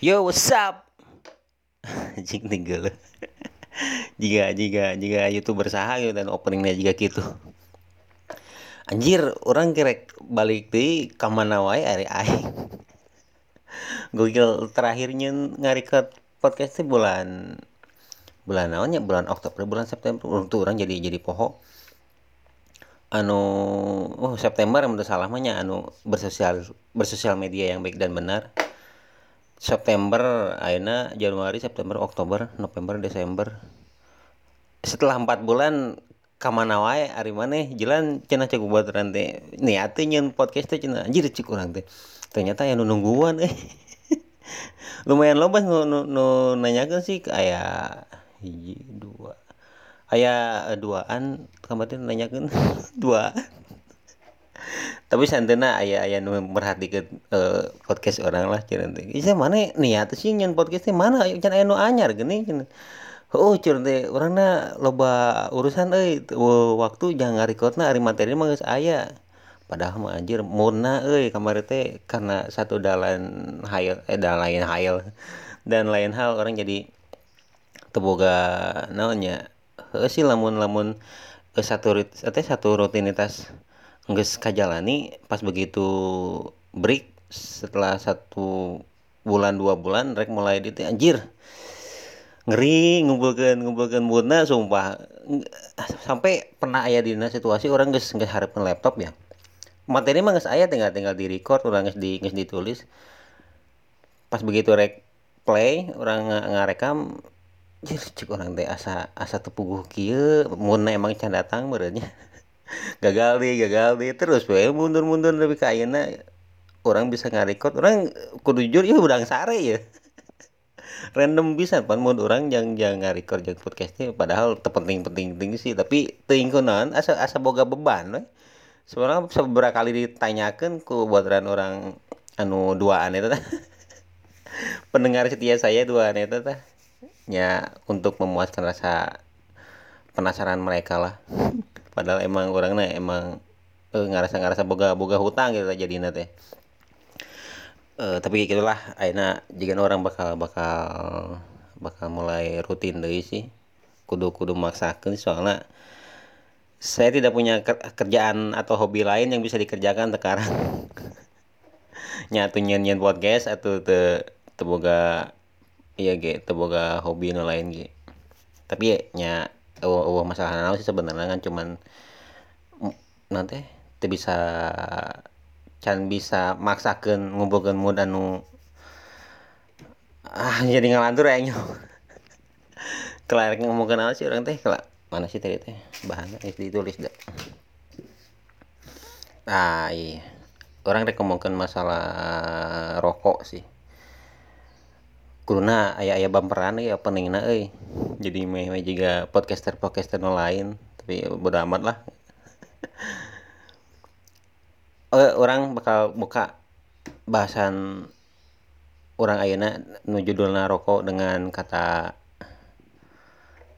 Yo, what's up? Anjing tinggal. jika jika jika youtuber saha gitu dan openingnya juga gitu. Anjir, orang kira balik di kamana wae ari aing. Gokil terakhirnya ngarikat podcast bulan bulan naonnya bulan Oktober bulan September untuk orang jadi jadi poho anu oh September yang udah salah anu bersosial bersosial media yang baik dan benar September aina Januari September Oktober November Desember. Setelah empat bulan kamana wae? Ari maneh jalan cenah cek buat rantai niat nyen podcast teh cenah anjir cik urang teh. Ternyata ya nungguan eh. Lumayan loba nu, nu, nu nanyakeun sih kayak hiji dua. Aya duaan kemarin nanyakeun. Dua tapi santena ayah ayah nu merhatikan uh, podcast orang lah cuman teh. Isa mana niat sih nyen podcastnya mana? Can aya nu anyar gini cuman oh cuman teh orangna loba urusan euy waktu jangan ngarekodna ari materi mah geus aya. Padahal mah anjir murna euy kamari teh karena satu dalan hayal eh dalan lain hayal dan lain hal orang jadi teboga naonnya? Heuh sih lamun lamun satu satu rutinitas nggak kajalani pas begitu break setelah satu bulan dua bulan rek mulai di anjir ngeri ngumpulkan ngumpulkan muna sumpah sampai pernah ayah di situasi orang nggak nggak harapin laptop ya. Materi mah nggak ayah tinggal tinggal di record orang nggak di nggak ditulis. Pas begitu rek play orang ngarekam jadi cik orang teh asa asa tepuguh kia muna emang can datang berenya gagal deh gagal deh terus we mundur mundur lebih ke ayeuna orang bisa ngarikot orang kudu jujur ya udah sare ya. Random bisa pan. Mau orang yang yang ngarikot yang podcastnya padahal terpenting penting penting sih. Tapi tingkunan asa asa boga beban we. sebenarnya beberapa kali ditanyakan ku buat orang anu duaan itu pendengar setia saya duaan itu tah. Ya untuk memuaskan rasa penasaran mereka lah padahal emang orangnya emang eh, ngerasa ngerasa boga boga hutang gitu jadi teh. Eh, tapi gitulah akhirnya jika orang bakal bakal bakal mulai rutin deh sih. Kudu kudu maksakan soalnya saya tidak punya kerjaan atau hobi lain yang bisa dikerjakan sekarang. Nyatu nyen podcast atau te teboga iya ge teboga hobi no lain ge. Tapi ya nya oh, oh masalah naon sih sebenarnya kan cuman nanti tidak bisa can bisa maksakan ngumpulkan mood anu ah jadi ngalantur ya nyo kelar ngomong kenal sih orang teh kelak mana sih tadi teh bahannya ditulis dah. Ah iya. Orang rek ngomongkan masalah rokok sih kuruna ayah ayah bumperan ya peningna euy jadi meh meh juga podcaster podcaster no lain tapi bodo amat lah. Oh, orang bakal buka bahasan orang ayana nu judulna rokok dengan kata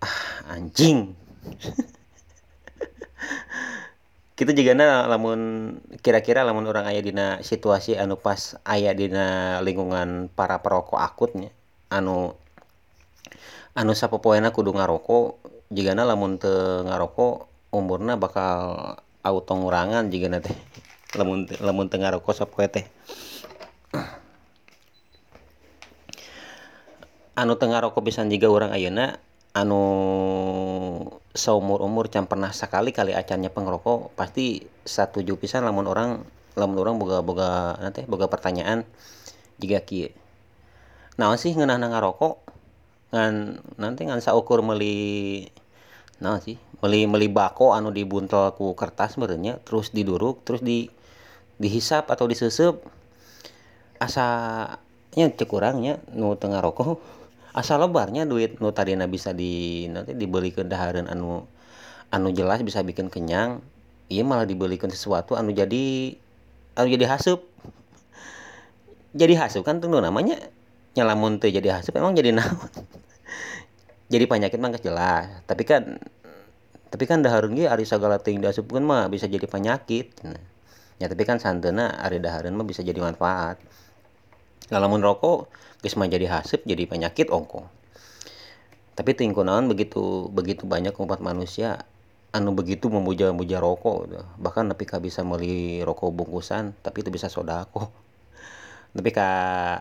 ah anjing. Kita juga na lamun kira-kira lamun orang ayah dina situasi anu pas ayah dina lingkungan para perokok akutnya anu anu sapopoena kudu ngarokok jigana lamun teu ngarokok umurna bakal auto ngurangan jigana teh. Lamun lamun teu ngarokok sapoe teh. Anu teu ngarokok pisan jiga urang ayeuna anu saumur-umur can pernah sakali kali acannya pengrokok pasti satu pisan lamun orang lamun orang boga boga nanti boga pertanyaan jika kia naon sih ngeunah ngarokok ngan nanti ngan saukur meli nah sih? Meli meli bako anu dibuntel ku kertas merenya terus diduruk terus di dihisap atau disusep asa nya cek urangnya nu tengah rokok. Asa lebarnya duit nu tadina bisa di nanti dibelikan dahareun anu anu jelas bisa bikin kenyang. Iya malah dibelikan sesuatu anu jadi anu jadi hasup jadi hasup kan tuh namanya nyalamun tuh jadi hasep emang jadi naon? Jadi penyakit mah jelas. Tapi kan tapi kan daharun ge ari sagala ting diasupkeun mah bisa jadi penyakit. Nah. ya tapi kan santena ari daharun mah bisa jadi manfaat. Kalau rokok geus mah jadi hasep jadi penyakit ongko tapi tingkunan begitu begitu banyak umat manusia anu begitu memuja-muja rokok gitu. bahkan tapi bisa beli rokok bungkusan tapi itu bisa sodako tapi ka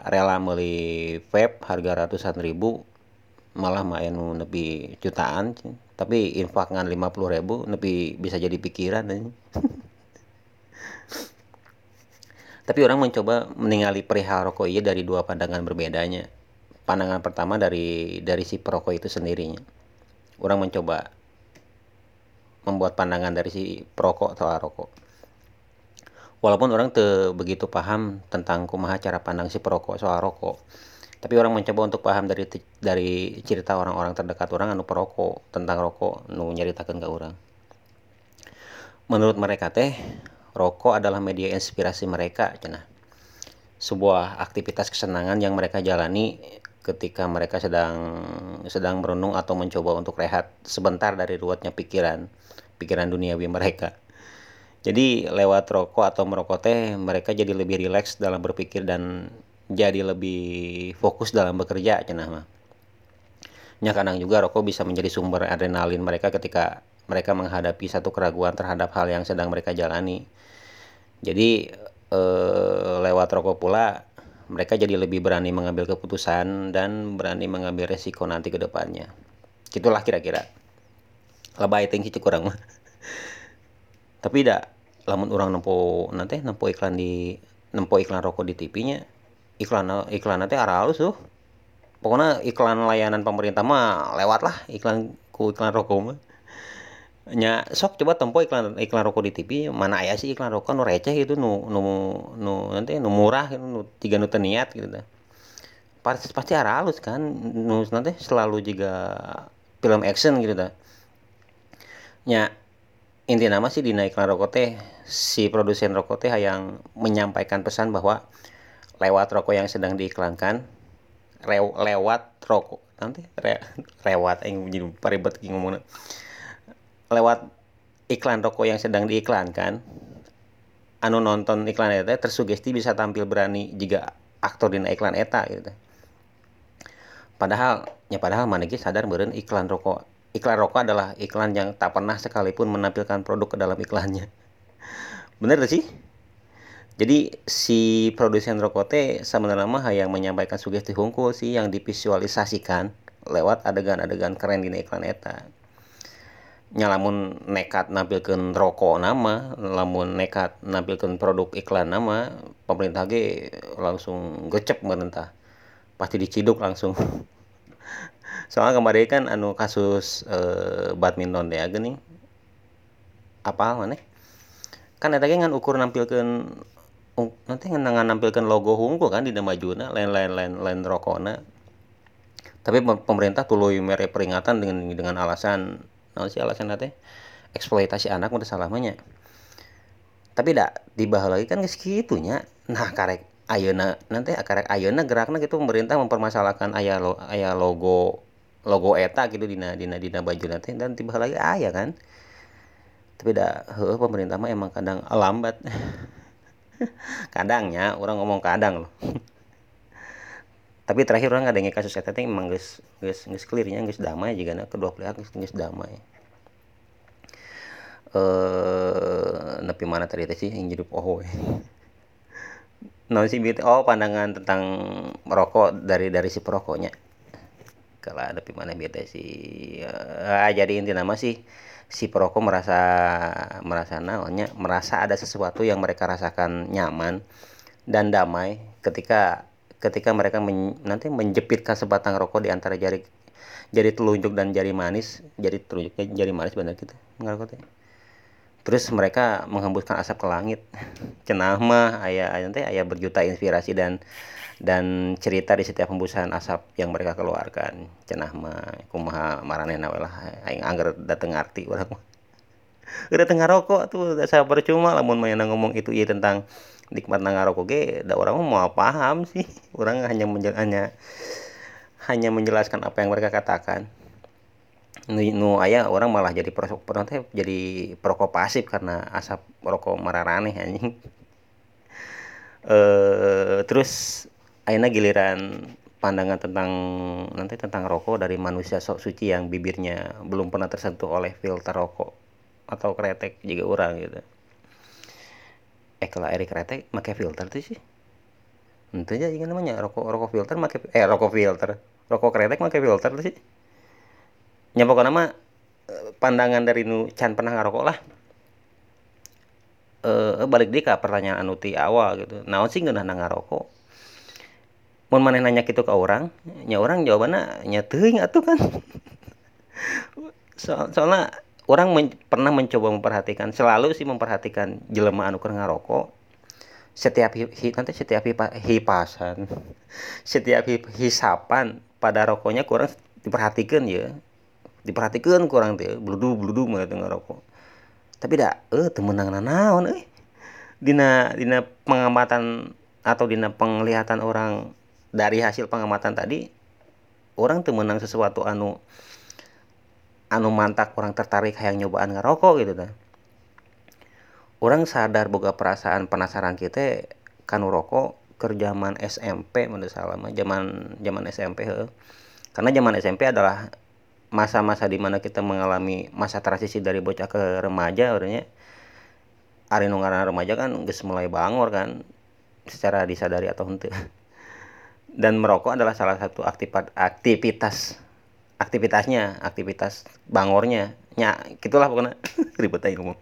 rela beli vape harga ratusan ribu malah main lebih jutaan tapi infak ngan lima puluh ribu lebih bisa jadi pikiran tapi orang mencoba meninggali perihal rokok iya dari dua pandangan berbedanya. Pandangan pertama dari dari si perokok itu sendirinya. Orang mencoba membuat pandangan dari si perokok soal rokok walaupun orang te begitu paham tentang kumaha cara pandang si perokok soal rokok tapi orang mencoba untuk paham dari dari cerita orang-orang terdekat orang anu perokok tentang rokok nu nyeritakan ke orang menurut mereka teh rokok adalah media inspirasi mereka cenah. Sebuah aktivitas kesenangan yang mereka jalani ketika mereka sedang sedang merenung atau mencoba untuk rehat sebentar dari ruwetnya pikiran pikiran duniawi mereka jadi lewat rokok atau merokok teh mereka jadi lebih rileks dalam berpikir dan jadi lebih fokus dalam bekerja cenah mah. Nya kadang juga rokok bisa menjadi sumber adrenalin mereka ketika mereka menghadapi satu keraguan terhadap hal yang sedang mereka jalani. Jadi eh, lewat rokok pula mereka jadi lebih berani mengambil keputusan dan berani mengambil resiko nanti ke depannya. Itulah kira-kira. Lebay tinggi kurang mah. Tapi tidak lamun orang nempo nanti nempo iklan di nempo iklan rokok di TV-nya iklan iklan nanti arah halus tuh. Pokoknya iklan layanan pemerintah mah lewat lah iklan ku iklan rokok mah. Nya sok coba tempo iklan iklan rokok di TV mana ya sih iklan rokok nu receh itu nu nu nu nanti nu murah gitu nu tiga nu niat gitu pasti pasti arah halus kan nu nanti selalu juga film action gitu dah. Nya inti nama sih di iklan rokok teh si produsen rokok teh yang menyampaikan pesan bahwa lewat rokok yang sedang diiklankan rew, lewat rokok nanti re, lewat yang jadi paribet ngomong lewat iklan rokok yang sedang diiklankan anu nonton iklan eta tersugesti bisa tampil berani jika aktor di iklan eta gitu padahal ya padahal mana sadar beren iklan rokok iklan rokok adalah iklan yang tak pernah sekalipun menampilkan produk ke dalam iklannya. Bener sih? Jadi si produsen rokok teh sebenarnya mah yang menyampaikan sugesti hungkul sih yang divisualisasikan lewat adegan-adegan keren di iklan eta. Nyalamun nekat nampilkan rokok nama lamun nekat nampilkan produk iklan nama pemerintah ge langsung gecep merentah pasti diciduk langsung soalnya kemarin kan anu kasus eh, badminton deh gini apa mana? Kan eta kan ukur nampilkan nanti ngenangan nampilkan logo hungkul kan di majuna lain-lain lain lain rokona. Tapi pemerintah tuluy mere peringatan dengan dengan alasan nah sih alasan nanti eksploitasi anak udah salamanya tapi tidak dibahas lagi kan segitunya nah karek ayona nanti karek ayona geraknya gitu pemerintah mempermasalahkan ayah lo ayah logo logo eta gitu dina dina dina baju nanti dan tiba lagi ayah kan. Tapi dah pemerintah mah emang kadang lambat. Kadangnya orang ngomong kadang loh. Tapi terakhir orang ada kasus eta teh emang geus geus geus clearnya geus damai juga nah kedua pihak geus geus damai. Eh nepi mana tadi teh sih yang jadi poho nah sih oh pandangan tentang merokok dari dari si perokoknya. Kalau ada mana beda sih uh, jadi inti nama sih si perokok merasa merasa naonnya merasa ada sesuatu yang mereka rasakan nyaman dan damai ketika ketika mereka men, nanti menjepitkan sebatang rokok di antara jari jari telunjuk dan jari manis jari telunjuk jari manis benar gitu ngerokok terus mereka menghembuskan asap ke langit. Cenah mah ayah nanti ayah berjuta inspirasi dan dan cerita di setiap hembusan asap yang mereka keluarkan. Cenah mah kumaha maranehna we lah aing anggar dateng arti urang mah. Udah tengah rokok tuh saya percuma lamun main ngomong itu iya tentang nikmat ngarokok ge da orang mau paham sih. Orang hanya menjel, hanya hanya menjelaskan apa yang mereka katakan nu, ayah orang malah jadi perokok jadi perokok pasif karena asap rokok mararaneh anjing. Eh terus akhirnya giliran pandangan tentang nanti tentang rokok dari manusia sok suci yang bibirnya belum pernah tersentuh oleh filter rokok atau kretek juga orang gitu. Eh kalau air kretek pakai filter tuh sih? Itu aja namanya rokok rokok filter pakai eh rokok filter. Rokok kretek pakai filter tuh sih nyapa nama eh, pandangan dari nu can pernah ngarokok lah. Eh balik deh ke pertanyaan anu ti awal gitu. Naon sih nggak ngarokok? Mau mana nanya gitu ke orang nya orang jawabannya nya teuing atuh kan. So, soalnya orang men, pernah mencoba memperhatikan selalu sih memperhatikan jelema anu keur ngarokok. Setiap hi, hi, nanti setiap hipa, hipasan setiap hi, hisapan pada rokoknya kurang diperhatikan ya diperhatikan kurang tuh bludu bludu mah tengah rokok tapi dah eh temenang naon eh. Dina dina pengamatan atau dina penglihatan orang dari hasil pengamatan tadi orang tuh menang sesuatu anu anu mantak orang tertarik hayang nyobaan ngerokok gitu kan orang sadar boga perasaan penasaran kita kanu rokok ke zaman SMP menurut salah zaman zaman SMP he. karena zaman SMP adalah masa-masa di mana kita mengalami masa transisi dari bocah ke remaja orangnya hari nungaran remaja kan geus mulai bangor kan secara disadari atau henteu. Dan merokok adalah salah satu aktivitas aktivitasnya aktivitas bangornya. Nya gitulah pokoknya. Ribet aja ngomong.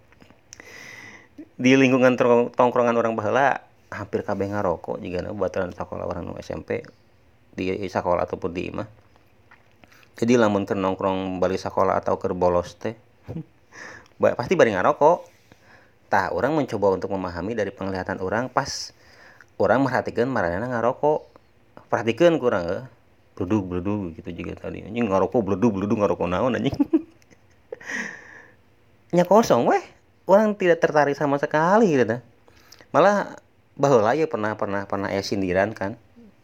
Di lingkungan tongkrongan orang bahala hampir kabeh ngarokok jika buatan sekolah orang SMP di sekolah ataupun di imah jadi lamun ke nongkrong balik sekolah atau ke bolos teh pasti bari ngarokok. Tah orang mencoba untuk memahami dari penglihatan orang pas orang merhatikan marana ngarokok. Perhatikan kurang ya bledug bledug gitu juga tadi. Anjing ngarokok bledug bledug ngarokok naon anjing. Nya kosong weh. Orang tidak tertarik sama sekali gitu malah bahwa ya pernah pernah pernah ya sindiran kan.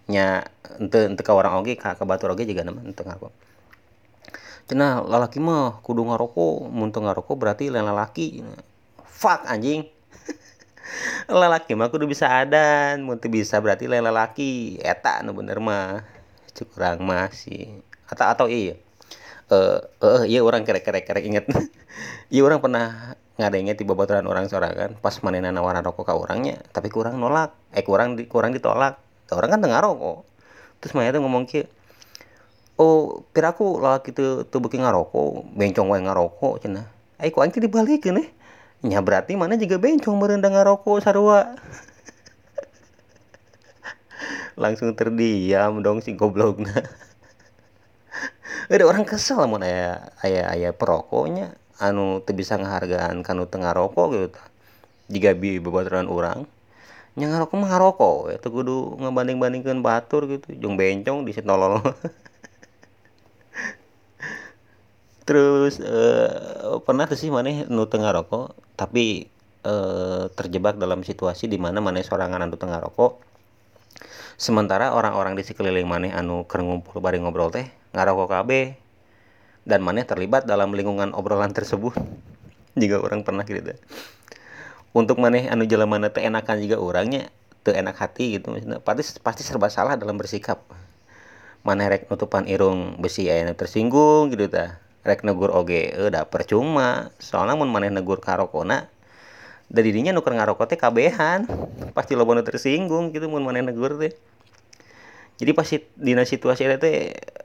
Nya ente ente ke orang oge ke, ke batu oge juga nama ente ngarokok cenah lalaki mah kudu ngarokok. Mun ngarokok berarti lain lalaki fuck anjing. Lelaki mah kudu bisa adan mun bisa berarti lain lelaki. Eta nu bener mah. Kurang masih atau atau iya eh uh, uh, iya orang kerek kerek inget. Iya orang pernah ngadengnya tiba baturan orang kan pas mana nawaran rokok ke orangnya tapi kurang nolak. Eh kurang di, kurang ditolak. Orang kan dengar rokok terus mana tuh ngomong ki oh piraku laki itu tuh bikin ngarokok bencong wae ngarokok cina eh kok anjing dibalikin nih nya berarti mana juga bencong merendang ngarokok sarua langsung terdiam dong si goblok nah ada orang kesel mau ayah ayah ayah perokoknya. Anu tuh bisa ngehargaan kanu tengah rokok gitu jika bi bebaturan orang. Yang ngarokok mah ngarokok ya. Tuh kudu ngebanding bandingkan batur gitu. Jong bencong di nolol terus uh, pernah tuh sih mana nu tengah rokok tapi uh, terjebak dalam situasi di mana mana sorangan anu tengah rokok? Sementara orang-orang di sekeliling mana anu keur ngumpul bareng ngobrol teh ngarokok KB dan mana terlibat dalam lingkungan obrolan tersebut. Jika orang pernah gitu untuk mana anu jalan mana teh enakan juga orangnya tuh enak hati gitu pasti pasti serba salah dalam bersikap. Mana rek nutupan irung besi ayana tersinggung gitu ta rek negur oge udah percuma soalnya mun maneh negur karokona dari dirinya nuker ngarokok teh kabehan. Pasti lo tersinggung gitu mun maneh negur teh. Jadi pasti dina situasi itu teh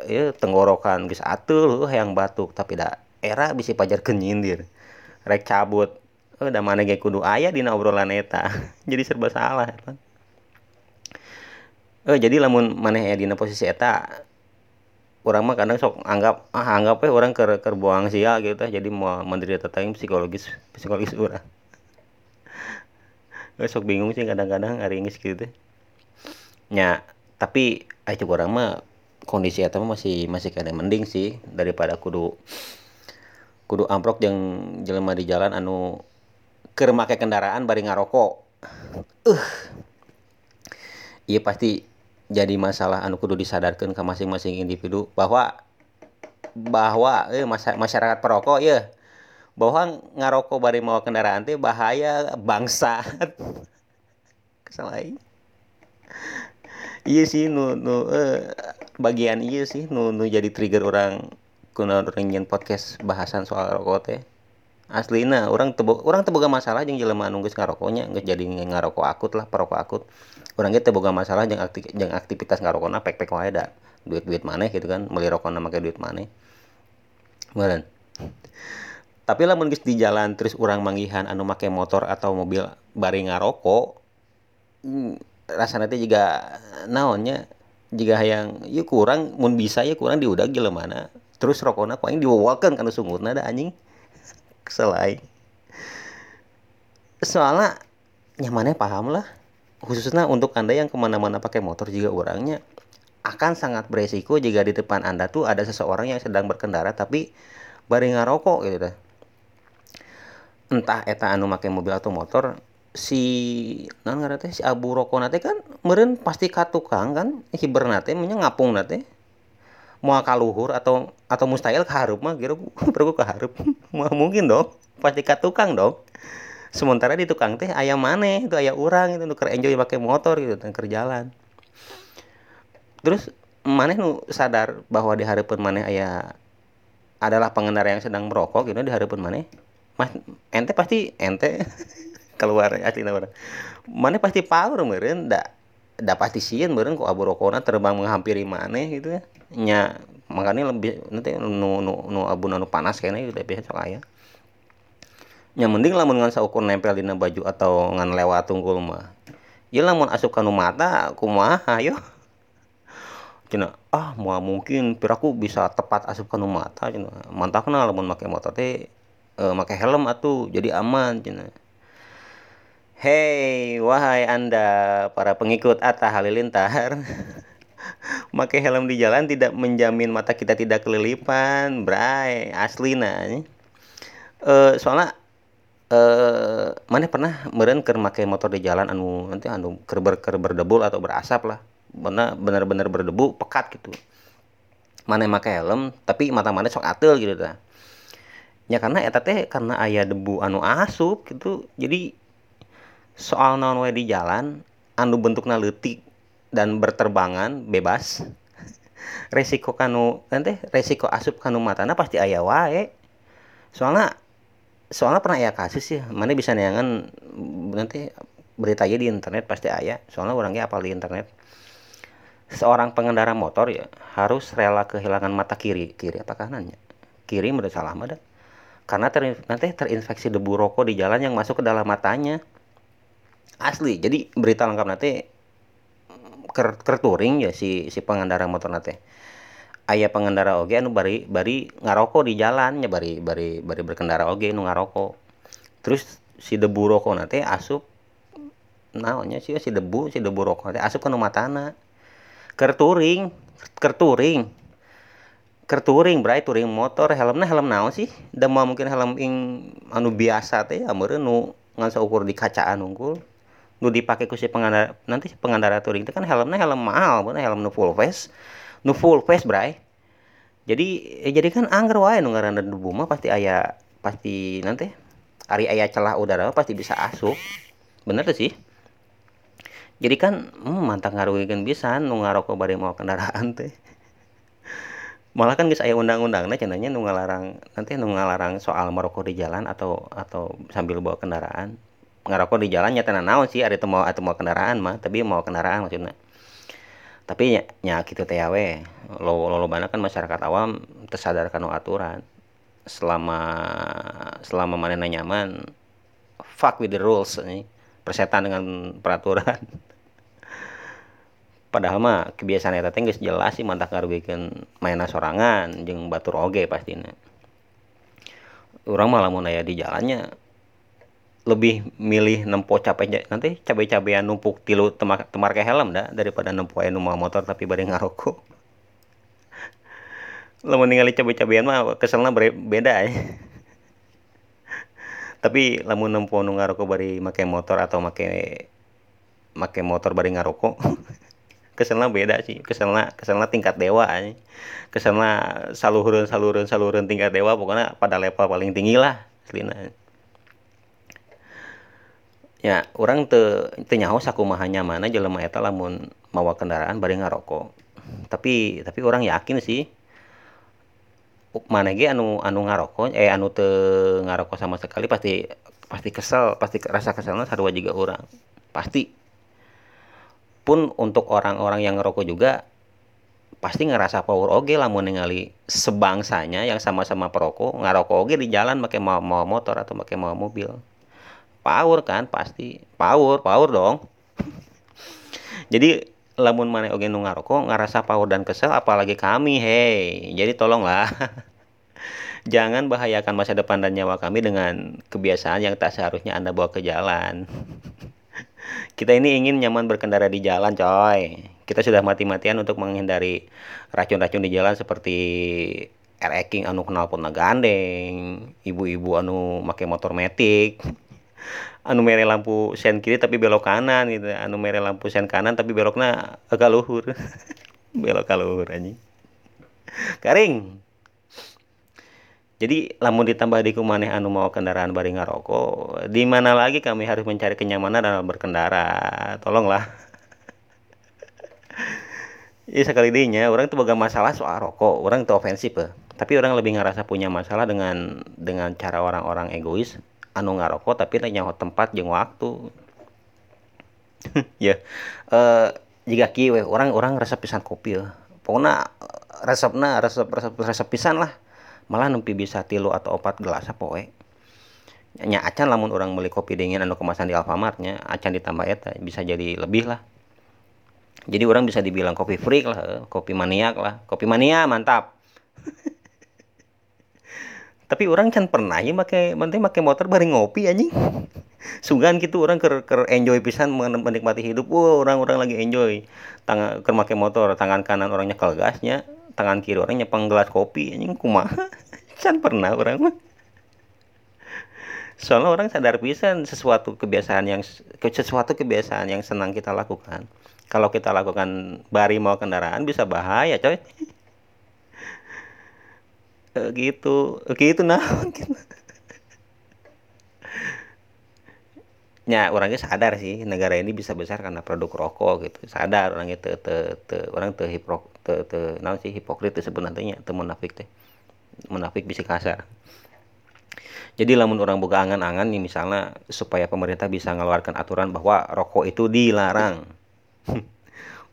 ya tenggorokan geus atuh yang batuk. Tapi dah era bisa pajar kenyindir. Rek cabut udah mana ge kudu ayah dina obrolan eta. Jadi serba salah eh jadi lamun maneh ya dina posisi eta orang mah kadang sok anggap ah anggap ya orang ker ker buang sia gitu jadi mau menderita tentang psikologis psikologis orang sok bingung sih kadang-kadang hari ini gitu nya tapi aja orang mah kondisi eta masih masih kada mending sih daripada kudu kudu amprok yang jelema di jalan anu keur kendaraan bari ngarokok. Uh iya pasti jadi masalah anu kudu disadarkan ke masing-masing individu bahwa bahwa eh, masyarakat perokok ya bahwa ngarokok bari mau kendaraan teh bahaya bangsa. Kesalahan iya sih nu nu eh, bagian iya sih nu nu jadi trigger orang kuna orang podcast bahasan soal rokok teh aslina orang tebo orang teboga masalah jeung jelema geus ngarokoknya geus jadi ngarokok akut lah perokok akut. Orang ge teboga masalah jeung akti jeung aktivitas ngarokokna pek-pek wae da. Duit-duit maneh gitu kan meuli rokokna make duit maneh. Meureun tapi lamun geus di jalan terus orang manggihan anu make motor atau mobil bari ngarokok hmm, rasanya teh juga naonnya? Jika hayang yuk kurang mun bisa ya kurang diudag jelema mana terus rokokna paling diwawalkeun kana sungurna da anjing selai. Soalnya nyamannya paham lah. Khususnya untuk anda yang ke mana-mana pakai motor juga orangnya akan sangat beresiko jika di depan anda tuh ada seseorang yang sedang berkendara tapi bareng ngarokok gitu dah. Entah eta anu pakai mobil atau motor si non ngarate si abu rokok nate kan meren pasti katukang kan hiber nate menya ngapung nate mau kaluhur atau atau mustahil keharup mah kira perlu keharup mau mungkin dong pasti ke tukang dong. Sementara di tukang teh ayam mana itu ayam orang itu nuker enjoy pakai motor gitu dan jalan. Terus mana nu sadar bahwa di harapan mana ayah adalah pengendara yang sedang merokok gitu di harapan mana mas ente pasti ente keluar asli nama mana pasti power meren ndak ndak pasti sieun meren kok abu rokokna terbang menghampiri mana gitu ya nya makanya lebih nanti nu nu nu abu nu panas kayaknya udah biasa sok aya nya mending lamun ngan saukur nempel di baju atau ngan lewat tunggul mah. Ya lamun asup kanu mata kumaha yo. Cina ah mau mungkin piraku bisa tepat asup kanu mata cina. Mantakna lamun make motor teh e, make helm atuh jadi aman cina. Hei, wahai Anda para pengikut Atta Halilintar. Pakai helm di jalan tidak menjamin mata kita tidak kelilipan, bray. Asli nah. Uh, soalnya uh, mana pernah meren ker make motor di jalan anu nanti anu ker, ber, ker berdebul atau berasap lah. Benar benar-benar berdebu pekat gitu. Mana make helm tapi mata mana sok atel gitu dah. Ya karena eta teh karena ayah debu anu asup gitu. Jadi soal non di jalan anu bentuknya letik dan berterbangan bebas. Resiko kanu nanti resiko asup kanu matana pasti ayah wae. Soalnya soalnya pernah ayah kasus ya mana bisa neangan nanti berita di internet pasti ayah soalnya orangnya apa di internet. Seorang pengendara motor ya harus rela kehilangan mata kiri kiri apa kanannya? Kiri menurut salah ada karena ter, nanti terinfeksi debu rokok di jalan yang masuk ke dalam matanya. Asli jadi berita lengkap nanti ker, ker touring ya si si pengendara motor nate. Ayah pengendara oge anu bari bari ngarokok di jalan ya bari bari bari berkendara oge anu ngarokok terus si debu rokok nate asup naonnya sih si debu si debu rokok nate asup ke matana. Ker touring ker touring ker touring bray touring motor helmnya helm naon sih? Dan mungkin helm ing anu biasa teh ameur nu ngan ukur di kacaan unggul nu dipakai ku si pengendara nanti pengendara touring itu kan helmnya helm mahal bukan helm nu full face. Nu full face bray. Jadi eh, jadi kan angker wae nu ngaranna debu mah pasti aya pasti nanti hari ayah celah udara pasti bisa asup. Bener tuh sih. Jadi kan hmm, mantap ngaruhikeun bisa nu ngarokok bari mau kendaraan teh. Malah kan guys ayah undang-undang nah cenanya nu ngalarang nanti nu ngalarang soal merokok di jalan atau atau sambil bawa kendaraan ngerokok di jalan nyata naon sih ada mau atau mau kendaraan mah tapi mau kendaraan maksudnya. Tapi nya, gitu teh lo lo, lo banyak kan masyarakat awam tersadarkan aturan. Selama selama mana nyaman fuck with the rules nih persetan dengan peraturan. Padahal mah kebiasaan eta teh jelas sih mantap ngarugikan mainan sorangan jeung batur oge pastinya. Orang malah mau naya di jalannya lebih milih nempo capek nanti cabai-cabean numpuk tilu temar temar ke helm dah daripada nempo aya numah motor tapi bari ngarokok. Lamun ningali cabai-cabean mah keselna beda ya tapi lamun nempo nu ngarokok bari make motor atau make make motor bari ngarokok keselna beda sih. Keselna keselna tingkat dewa ya. keselna saluhureun saluhureun saluhureun tingkat dewa pokoknya pada level paling tinggi lah selina ya orang te te nyaho sakumaha mana jelema eta lamun mawa kendaraan bari ngarokok. Tapi tapi orang yakin sih mana ge anu anu ngarokok eh anu te ngarokok sama sekali pasti pasti kesel pasti rasa keselnya sarua juga orang pasti. Pun untuk orang-orang yang ngerokok juga pasti ngerasa power oge mau ningali sebangsanya yang sama-sama perokok ngarokok oge di jalan pakai mau motor atau pakai mau mobil power kan pasti. Power power dong. Jadi lamun mana oge nu ngarokok ngerasa power dan kesel apalagi kami hei. Jadi tolonglah. Jangan bahayakan masa depan dan nyawa kami dengan kebiasaan yang tak seharusnya anda bawa ke jalan. Kita ini ingin nyaman berkendara di jalan coy. Kita sudah mati-matian untuk menghindari racun-racun di jalan seperti ereking anu kenal pun gandeng ibu-ibu anu make motor metik anu mere lampu sen kiri tapi belok kanan gitu. Anu mere lampu sen kanan tapi beloknya agak luhur. Belok ke luhur anjing. Karing jadi lamun ditambah di kumaneh anu mau kendaraan bari ngarokok di mana lagi kami harus mencari kenyamanan dalam berkendara? Tolonglah. Iya sekali dinya orang tuh baga masalah soal rokok. Orang tuh ofensif ya. tapi orang lebih ngerasa punya masalah dengan dengan cara orang-orang egois anu ngarokok tapi nyawa tempat jeung waktu. Ya eh jika kieu orang-orang resep pisan kopi ya pokoknya resepna resep resep resep pisan lah. Malah nempi bisa tilu atau opat gelas apa we nya acan lamun orang beli kopi dingin anu kemasan di Alfamartnya acan ditambah eta bisa jadi lebih lah. Jadi orang bisa dibilang kopi freak lah kopi maniak lah. Kopi mania mantap tapi orang can pernah ya make penting make motor bareng ngopi anjing. Sugan gitu orang ker, ker enjoy pisan menikmati hidup. Wow orang-orang lagi enjoy. Tangan ker make motor tangan kanan orangnya nyekel gasnya tangan kiri orang nyepang gelas kopi anjing. Kumaha? Can pernah orang mah. Soalnya orang sadar pisan sesuatu kebiasaan yang sesuatu kebiasaan yang senang kita lakukan. Kalau kita lakukan bari mau kendaraan bisa bahaya coy Eh, gitu. Eh, gitu nah gitu. ya orangnya sadar sih negara ini bisa besar karena produk rokok gitu. Sadar orangnya te, te, te orang te hipok te, te nah sih hipokrit sebenarnya te munafik teh. Munafik bisa kasar. Jadi lamun orang buka angan-angan nih misalnya supaya pemerintah bisa mengeluarkan aturan bahwa rokok itu dilarang.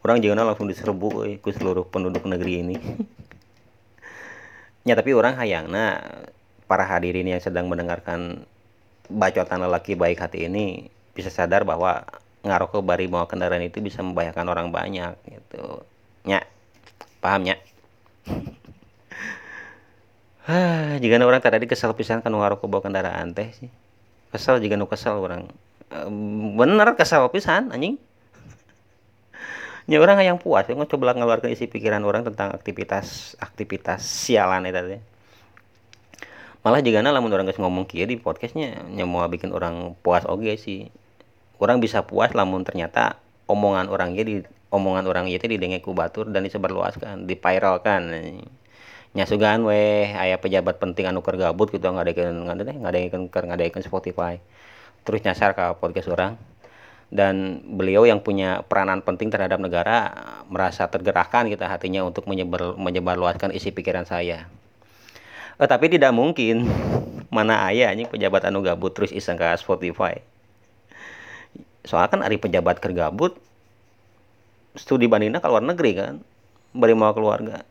Orang jangan langsung diserbu ke seluruh penduduk negeri ini ya tapi orang hayang nah para hadirin yang sedang mendengarkan bacotan lelaki baik hati ini bisa sadar bahwa ngarokok bari bawa kendaraan itu bisa membahayakan orang banyak gitu. Nya paham ya jika orang tadi kesal pisan kan ngarokok bawa kendaraan teh sih. Kesal jika nu kesal orang. Bener kesal pisan anjing ya orang yang puas. Ya coba ngeluarkan isi pikiran orang tentang aktivitas aktivitas sialan itu tadi. Malah jika lamun orang guys ngomong kia di podcastnya mau bikin orang puas oke sih. Orang bisa puas lamun ternyata omongan orang di omongan orang itu didengar ku batur dan disebarluaskan dipiralkan nyasugan weh ayah pejabat penting anu gabut gitu nggak ada nggak ada nggak ada nggak ada Spotify. Terus nyasar ke podcast orang dan beliau yang punya peranan penting terhadap negara merasa tergerakkan kita hatinya untuk menyebar menyebarluaskan isi pikiran saya. Eh, tapi tidak mungkin. Mana ayah ini pejabat anu gabut terus iseng ke Spotify. Soalnya kan hari pejabat kergabut studi bandingnya ke luar negeri kan? Beri mau keluarga.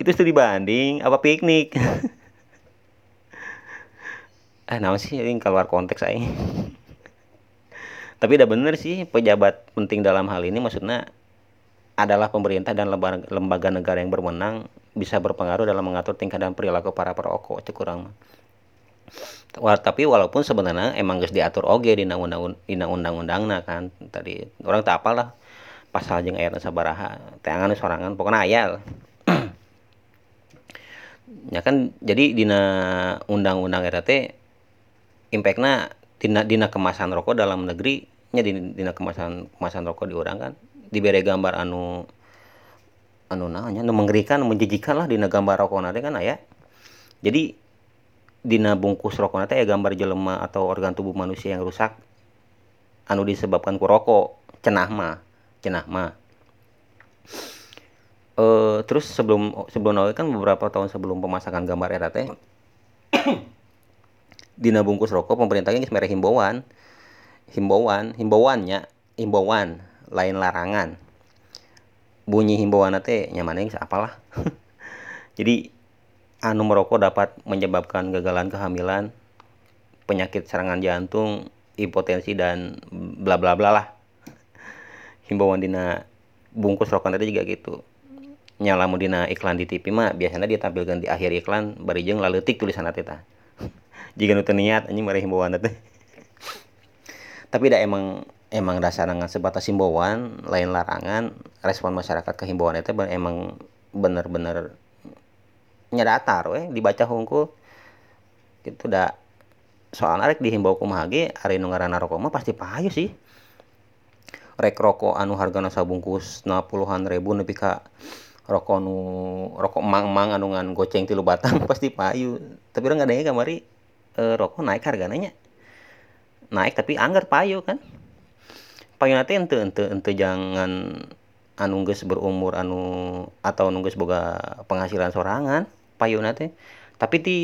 Itu studi banding apa piknik? Eh nama sih ini keluar konteks saya tapi udah bener sih pejabat penting dalam hal ini maksudnya adalah pemerintah dan lembaga, lembaga negara yang berwenang bisa berpengaruh dalam mengatur tingkah dan perilaku para perokok itu kurang. Wah, tapi walaupun sebenarnya emang guys diatur oge di undang-undang nah kan tadi orang tak apalah pasal jeng ayat sabaraha tangan sorangan pokoknya ayat ya kan jadi dina undang-undang RT impactnya dina dina kemasan rokok dalam negeri nya dina kemasan kemasan rokok di orang kan. Diberi gambar anu anu nanya anu mengerikan menjijikan lah dina gambar rokok nanti kan ya jadi dina bungkus rokok nanti ya gambar jelema atau organ tubuh manusia yang rusak anu disebabkan ku rokok. Cenah mah cenah mah. Eh terus sebelum sebelum awal kan beberapa tahun sebelum pemasakan gambar era teh dina bungkus rokok pemerintah geus mere himbauan himbauan himbauannya himbauan lain larangan. Bunyi himbauan teh nyamannya geus apalah jadi anu merokok dapat menyebabkan gagalan kehamilan penyakit serangan jantung impotensi dan bla bla bla lah. Himbauan dina bungkus rokok nanti juga gitu. Nyala dina iklan di TV mah biasanya ditampilkan di akhir iklan barijeng laletik tulisan nanti ta jika nu niat anjing mari himbauan teh tapi dah emang emang dasar dengan sebatas himbauan lain larangan respon masyarakat ke himbauan itu emang bener-bener nyadatar weh dibaca hungkul gitu dah soal rek dihimbau kumaha ge ari nu ngaranna rokok mah pasti payu sih. Rek rokok anu hargana sabungkus na puluhan ribu nepi ka rokok nu rokok emang-emang anu ngan goceng tilu batang pasti payu tapi orang nggak kamari e, rokok naik harganya naik tapi anggar payu kan. Payu nanti ente ente ente jangan anu geus berumur anu atau nunggu boga penghasilan sorangan payu nanti. Tapi di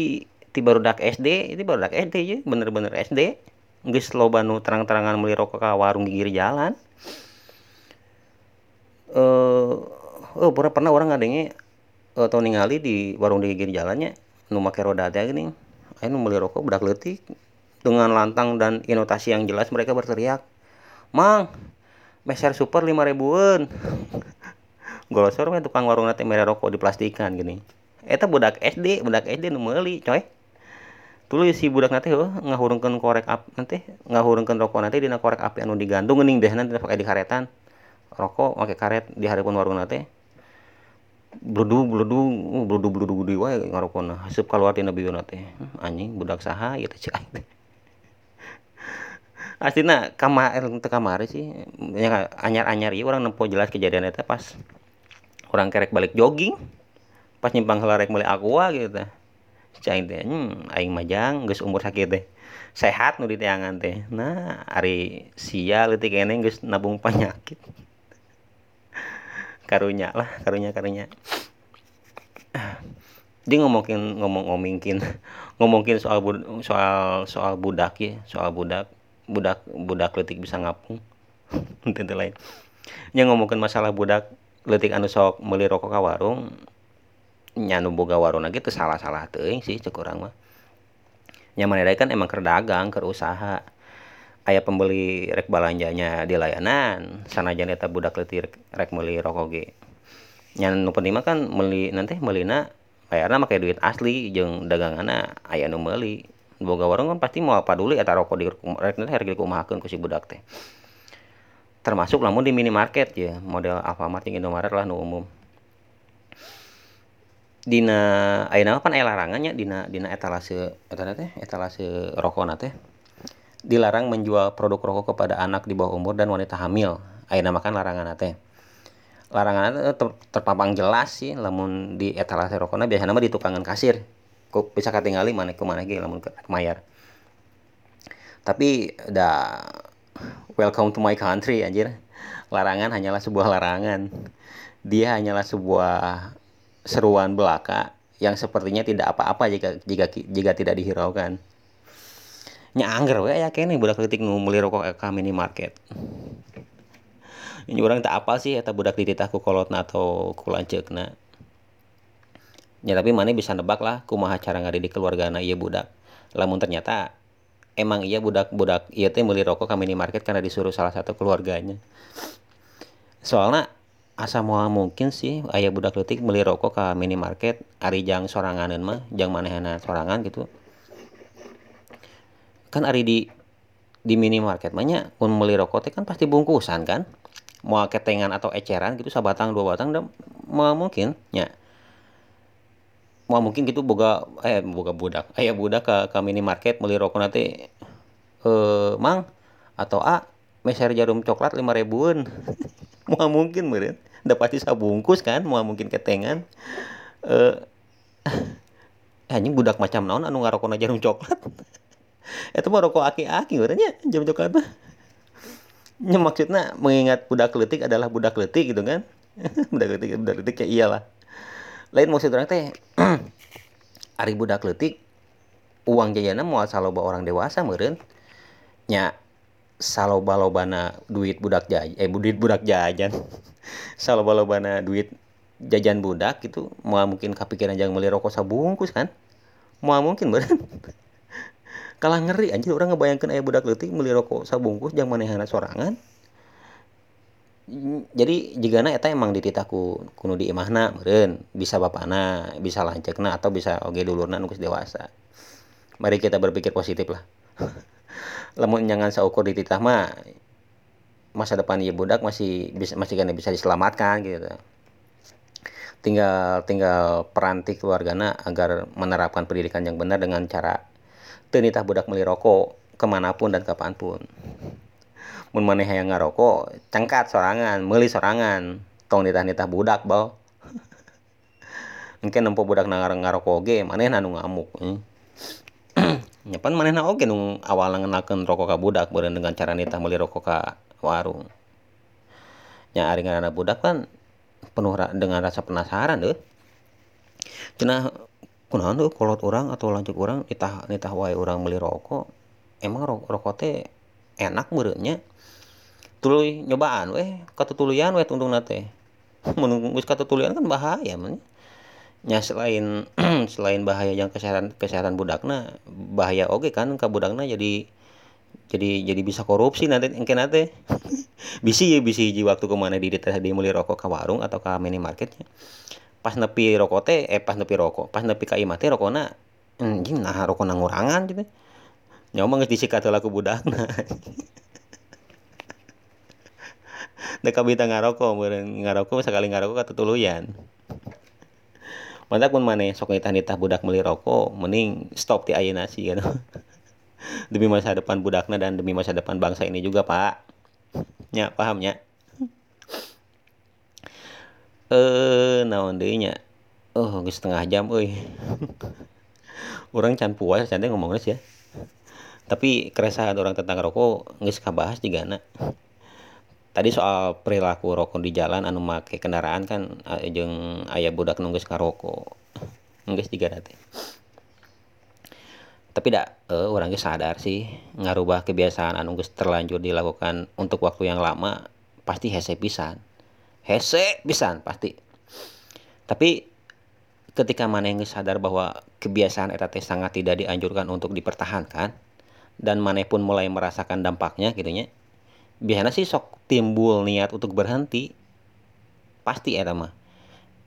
di barudak SD itu barudak SD ya bener-bener SD geus loba nu terang-terangan beli rokok ke warung di jalan. Eh oh pernah pernah orang ngadengnya atau ningali di warung di pinggir jalannya nu make roda teh gini. Ayo nu beli rokok budak letik dengan lantang dan inotasi yang jelas mereka berteriak mang meser super lima ribuan. Golosor mah tukang warung nanti merah rokok di plastikan gini. Eta budak SD budak SD nu meuli coy. Dulu si budak nanti oh ngahurungkeun korek api nanti ngahurungkeun rokok nanti dina korek api anu digantung geuning deh nanti pakai di karetan rokok pakai karet di harapan warung nanti bludu bludu bludu bludu gede wae ngarokona haseup keluar tina teh. Hmm, anjing budak saha ieu teh teh aslinya kamar teu kamari sih nya anyar-anyar ieu urang nempo jelas kejadian eta pas orang kerek balik jogging pas nyimpang heula rek meuli aqua gitu teh. Teh hmm, aing majang geus umur sakit teh. Sehat nu di teangan teh. Nah ari sia leutik keneh geus nabung penyakit karunya lah karunya karunya. Dia ngomongin ngomong ngomongin ngomongin soal soal soal budak ya soal budak budak budak letik bisa ngapung. Tentu lain. Yang ngomongin masalah budak letik anu sok beli rokok ke warung nyanu boga warung lagi itu salah salah tuh sih cek orang mah. Nyaman kan emang kerdagang kerusaha ayah pembeli rek balanjanya di layanan sana sanajan eta budak letir rek meli rokok ge. Nyan nu penting kan meli nanti melina bayarna make duit asli jeung daganganna aya nu meuli boga warung kan pasti mau apa dulu eta rokok di rek nanti harga kumahakeun ku si budak teh. Termasuk lamun di minimarket ya model Alfamart jeung Indomaret lah nu umum. Dina ayeuna kan aya larangannya dina dina etalase eta teh etalase rokok teh dilarang menjual produk rokok kepada anak di bawah umur dan wanita hamil. Ayeuna makan larangan teh. Larangan ter terpampang jelas sih lamun di etalase rokoknya biasanya mah di tukangan kasir kok bisa ketinggali mana ke mana gitu lamun ke mayar tapi dah welcome to my country anjir. Larangan hanyalah sebuah larangan. Dia hanyalah sebuah seruan belaka yang sepertinya tidak apa-apa jika jika jika tidak dihiraukan. Nyangger we ya kene budak leutik nu meuli rokok ka minimarket. Ini orang tak apa sih eta budak dititah ku kolotna atau ku lanceukna ya tapi mana bisa nebak lah kumaha cara ngadidik keluargana ieu budak. Lamun ternyata emang iya budak-budak iya teh meuli rokok ka minimarket karena disuruh salah satu keluarganya. Soalnya asa mau mungkin sih ayah budak letik beli rokok ke minimarket ari jang soranganan mah jang manehna sorangan gitu. Kan ari di di minimarket banyak pun beli rokok teh kan pasti bungkusan kan? Mau ketengan atau eceran gitu sabatang dua batang dan mau mungkin ya mau mungkin gitu boga eh boga budak ayah budak ke ke minimarket beli rokok nanti eh mang atau a meser jarum coklat lima ribuan. Mau mungkin meren dapat sabungkus kan mau mungkin ketengan. Eh anjing budak macam naon anu ngarokona jarum coklat? Itu mah rokok aki-aki berarti jam coklat mah. Nya maksudnya mengingat budak letik adalah budak letik gitu kan. Budak letik budak letik ya iyalah lain maksud orang teh ari budak letik uang jajana mau saloba orang dewasa meureun. Nya saloba-lobana duit budak jajan eh duit budak jajan. Saloba-lobana duit jajan budak itu mau mungkin kepikiran jangan beli rokok sabungkus kan? Mau mungkin beren kalah ngeri anjir orang ngebayangkan ayah budak letik beli rokok sabungkus jangan manehana sorangan jadi jika na eta emang dititaku kuno di imahna meren bisa bapana bisa lancekna atau bisa oge dulurna nukus dewasa. Mari kita berpikir positif lah. Lamun jangan seukur dititah mah masa depan ya budak masih bisa masih kan bisa diselamatkan gitu tinggal tinggal peranti keluargana agar menerapkan pendidikan yang benar dengan cara tenitah budak beli rokok ke mana pun dan kapan pun mun maneh yang ngarokok cengkat sorangan meuli sorangan. Tong nitah-nitah budak bau mungkin nempo budak nangar ngarokok ge maneh anu ngamuk nyapan maneh na oge nu awal ngenalkeun rokok ka budak beureun dengan cara nitah meuli rokok ka warung. Nya ari ngaranna budak kan penuh dengan rasa penasaran deh cenah kunaon tuh kolot orang atau lanjut orang nitah nitah wae orang beli rokok. Emang rokok teh enak beureunya tuluy nyobaan weh katutuluyan weh tungtung nate mun geus katutuluyan kan bahaya man nya selain selain bahaya yang kesehatan kesehatan budakna bahaya oke kan ka budakna jadi jadi jadi bisa korupsi nanti engke nate bisi ya bisi hiji waktu ke mana di diteh di muli rokok ke warung atau ke minimarketnya pas nepi rokok teh eh pas nepi rokok pas nepi ka imah teh rokokna anjing nah rokok ngurangan gitu nyawa geus disikat laku budakna deka bita ngarokok meureun ngarokok sekali ngarokok katutuluyan. Mantap pun mana sok nitah nitah budak beli rokok mending stop di ayeuna sih kan demi masa depan budakna dan demi masa depan bangsa ini juga pak. Nya paham nya? Eh naon deui nya? Oh geus setengah jam euy. Orang can puas can ngomongnya sih ya. Tapi keresahan orang tentang rokok geus kabahas juga anak tadi soal perilaku rokok di jalan anu make kendaraan kan jeung ayah budak nunggus karoko nunggus tiga nanti tapi dak uh, orang sadar sih ngarubah kebiasaan anu geus terlanjur dilakukan untuk waktu yang lama pasti hese pisan. Hese pisan pasti. Tapi ketika mana yang sadar bahwa kebiasaan eta sangat tidak dianjurkan untuk dipertahankan dan mana pun mulai merasakan dampaknya gitu nya biasanya sih sok timbul niat untuk berhenti. Pasti ya mah.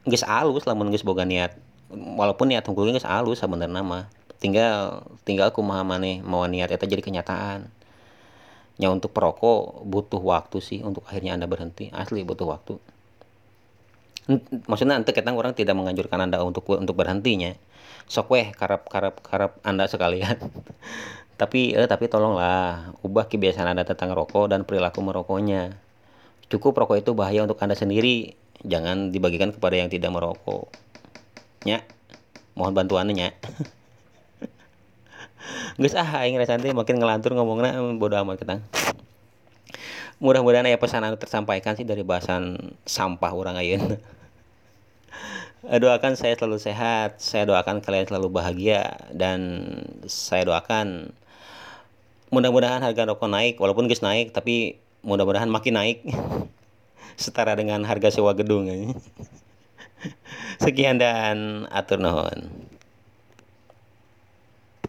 Geus alus lamun geus boga niat. Walaupun niat hunkul geus alus sebenarnya mah. Tinggal tinggal kumaha maneh mau niat eta jadi kenyataan. Nya untuk perokok butuh waktu sih untuk akhirnya anda berhenti. Asli butuh waktu. Maksudnya nanti kita orang tidak menganjurkan anda untuk untuk berhentinya. Sok weh karap karap karap anda sekalian tapi eh tapi tolonglah ubah kebiasaan anda tentang rokok dan perilaku merokoknya. Cukup rokok itu bahaya untuk anda sendiri. Jangan dibagikan kepada yang tidak merokok. Nya mohon bantuannya nya. Gus ah aing santai makin ngelantur ngomongnya bodo amat ketang mudah-mudahan ya pesan anu tersampaikan sih dari bahasan sampah orang ayeuna. Doakan saya selalu sehat, saya doakan kalian selalu bahagia dan saya doakan mudah-mudahan harga rokok naik walaupun guys naik tapi mudah-mudahan makin naik. Setara dengan harga sewa gedung. Sekian dan atur nuhun